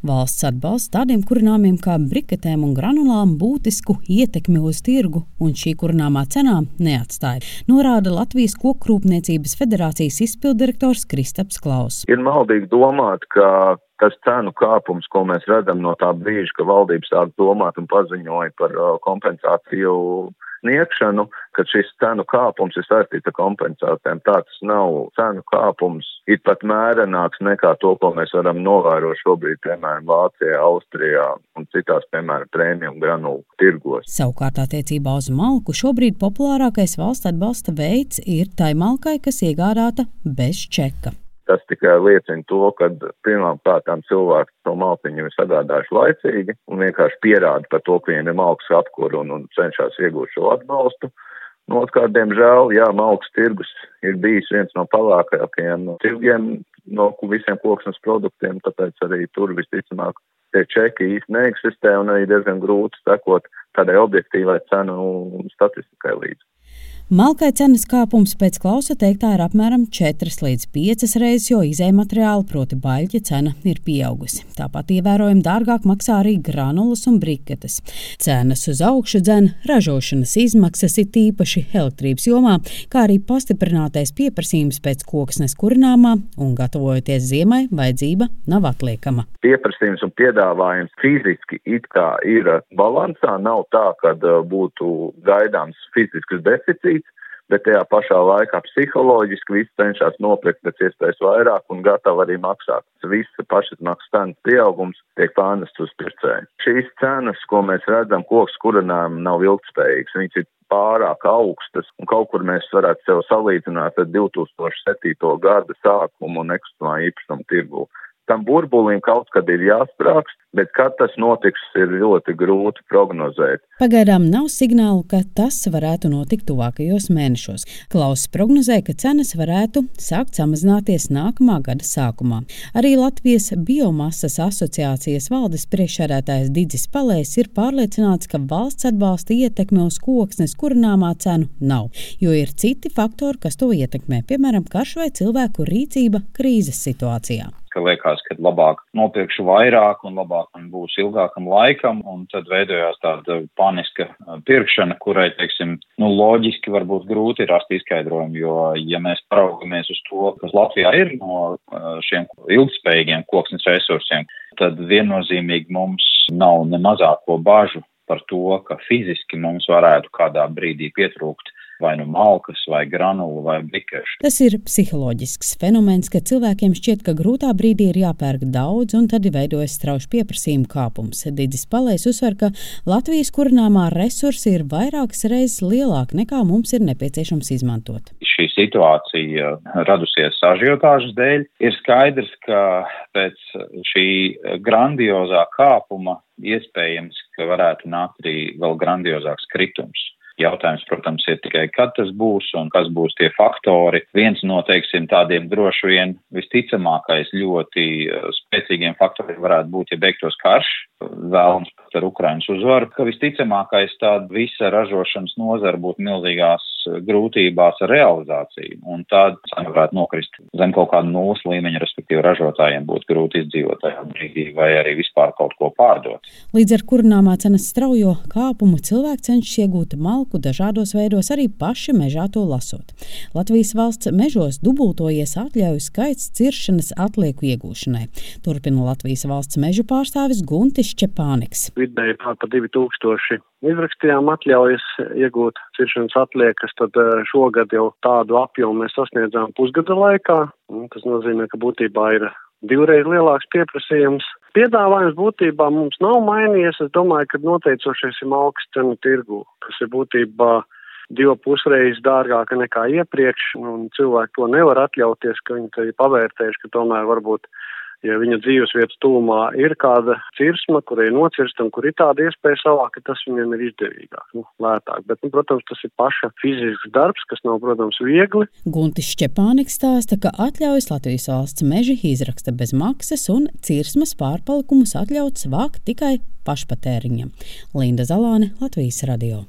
Valsts atbalsts tādiem kurināmiem kā briketēm un granulām būtisku ietekmi uz tirgu un šī kurināmā cenā neatstāja, norāda Latvijas Kokrūpniecības federācijas izpildirektors Kristaps Klaus. Ir maldīgi domāt, ka tas cenu kāpums, ko mēs redzam no tā brīža, ka valdības sāk domāt un paziņoja par uh, kompensāciju sniegšanu, ka šis cenu kāpums ir saistīts ar kompensācijām. Tā tas nav. Cenu kāpums ir pat mērenāks nekā to, ko mēs varam novērot šobrīd, piemēram, Vācijā, Austrijā un citās, piemēram, prēmiju granulu tirgos. Savukārt attiecībā uz malku šobrīd populārākais valsts atbalsta veids ir tai malkai, kas iegādāta bez čeka. Tas tikai liecina to, ka pirmām kārtām cilvēki to maltiņu ir sagādājuši laicīgi un vienkārši pierāda par to, ka viņiem ir malks apkur un, un cenšas iegūt šo atbalstu. Nu, otrkārt, diemžēl, jā, malks tirgus ir bijis viens no palākajiem tirgiem no visiem koksnes produktiem, tāpēc arī tur visticamāk tie čeki īsti neeksistē un arī diezgan grūti sekot tādai objektīvai cenu statistikai līdzi. Malkai cenas kāpums pēc klausa teiktā ir apmēram 4 līdz 5 reizes, jo izējumateriāla, proti baļķa cena, ir pieaugusi. Tāpat ievērojami dārgāk maksā arī granulas un briketes. Cenas uz augšu dzen ražošanas izmaksas ir tīpaši elektrības jomā, kā arī pastiprinātais pieprasījums pēc koksnes kurināmā un gatavojoties ziemai, vajadzība nav atliekama. Pieprasījums un piedāvājums fiziski it kā ir balansā, nav tā, ka būtu gaidāms fizisks deficīts bet tajā pašā laikā psiholoģiski viss cenšas nopirkt pēc iespējas vairāk un gatavi arī maksāt. Visa pašizmaksas cenas pieaugums tiek pārnests uz pircēju. Šīs cenas, ko mēs redzam, koks kurinājumi nav ilgspējīgas. Viņas ir pārāk augstas, un kaut kur mēs varētu sev salīdzināt ar 2007. gada sākumu un nekustamā īpašuma tirgu tam burbulim kaut kad ir jāsprāgst, bet kad tas notiks, ir ļoti grūti prognozēt. Pagaidām nav signālu, ka tas varētu notikt tuvākajos mēnešos. Klauss prognozē, ka cenas varētu sākt samazināties nākamā gada sākumā. Arī Latvijas biomasas asociācijas valdes priekšsēdētājs Digis Palējs ir pārliecināts, ka valsts atbalsta ietekme uz koksnes kurināmā cenu nav, jo ir citi faktori, kas to ietekmē, piemēram, karš vai cilvēku rīcība krīzes situācijā ka liekas, ka labāk nopirkšu vairāk un labāk man būs ilgākam laikam, un tad veidojās tāda paniska pirkšana, kurai, teiksim, nu, loģiski varbūt grūti rast izskaidrojumu, jo, ja mēs paraugamies uz to, kas Latvijā ir no šiem ilgspējīgiem koksnes resursiem, tad viennozīmīgi mums nav ne mazāko bažu par to, ka fiziski mums varētu kādā brīdī pietrūkt vai nu malkas, vai granulu, vai bikešu. Tas ir psiholoģisks fenomens, ka cilvēkiem šķiet, ka grūtā brīdī ir jāpērk daudz, un tad veidojas strauji pieprasījuma kāpums. Digis Palais uzsver, ka Latvijas kurināmā resursi ir vairākas reizes lielāki nekā mums ir nepieciešams izmantot. Šī situācija radusies ažiotāžas dēļ. Ir skaidrs, ka pēc šī grandiozā kāpuma iespējams, ka varētu nākt arī vēl grandiozāks kritums. Jautājums, protams, ir tikai, kad tas būs un kas būs tie faktori. Viens no, teiksim, tādiem droši vien visticamākais ļoti eh, spēcīgiem faktoriem varētu būt, ja beigtos karš, vēlams pat ar Ukrainas uzvaru, ka visticamākais tāda visa ražošanas nozara būtu milzīgās grūtībās ar realizāciju, un tāda cena varētu nokrist zem kaut kāda nulles līmeņa, respektīvi ražotājiem būtu grūti izdzīvot tajā brīdī vai arī vispār kaut ko pārdot. Līdz ar kurināmā cenas straujo kāpumu cilvēki cenšas iegūt malku dažādos veidos, arī paši mežā to lasot. Latvijas valsts mežos dubultojies atļauju skaits ciršanas atlieku iegūšanai. Turpina Latvijas valsts mežu pārstāvis Guntis Šķepāniks. Vidēji pa 2000 izrakstījām atļaujas iegūt ciršanas atliekas, tad eh, šogad jau tādu apjomu mēs sasniedzām pusgada laikā. Tas nozīmē, ka būtībā ir divreiz lielāks pieprasījums. Piedāvājums būtībā mums nav mainījies. Es domāju, ka noteicošais ir malks cenu tirgu, kas ir būtībā divu pusreiz dārgāka nekā iepriekš, un cilvēki to nevar atļauties, ka viņi te ir pavērtējuši, ka tomēr varbūt ja viņa dzīves vietas tūmā ir kāda cirsma, kurai nocirstam, kur ir tāda iespēja savākt, ka tas viņiem ir izdevīgāk, nu, lētāk. Bet, nu, protams, tas ir paša fizisks darbs, kas nav, protams, viegli. Guntis Šķepāniks stāsta, ka atļaujas Latvijas valsts meži izraksta bez maksas un cirsmas pārpalikumus atļauts vākt tikai pašpatēriņam. Linda Zalāne, Latvijas radio.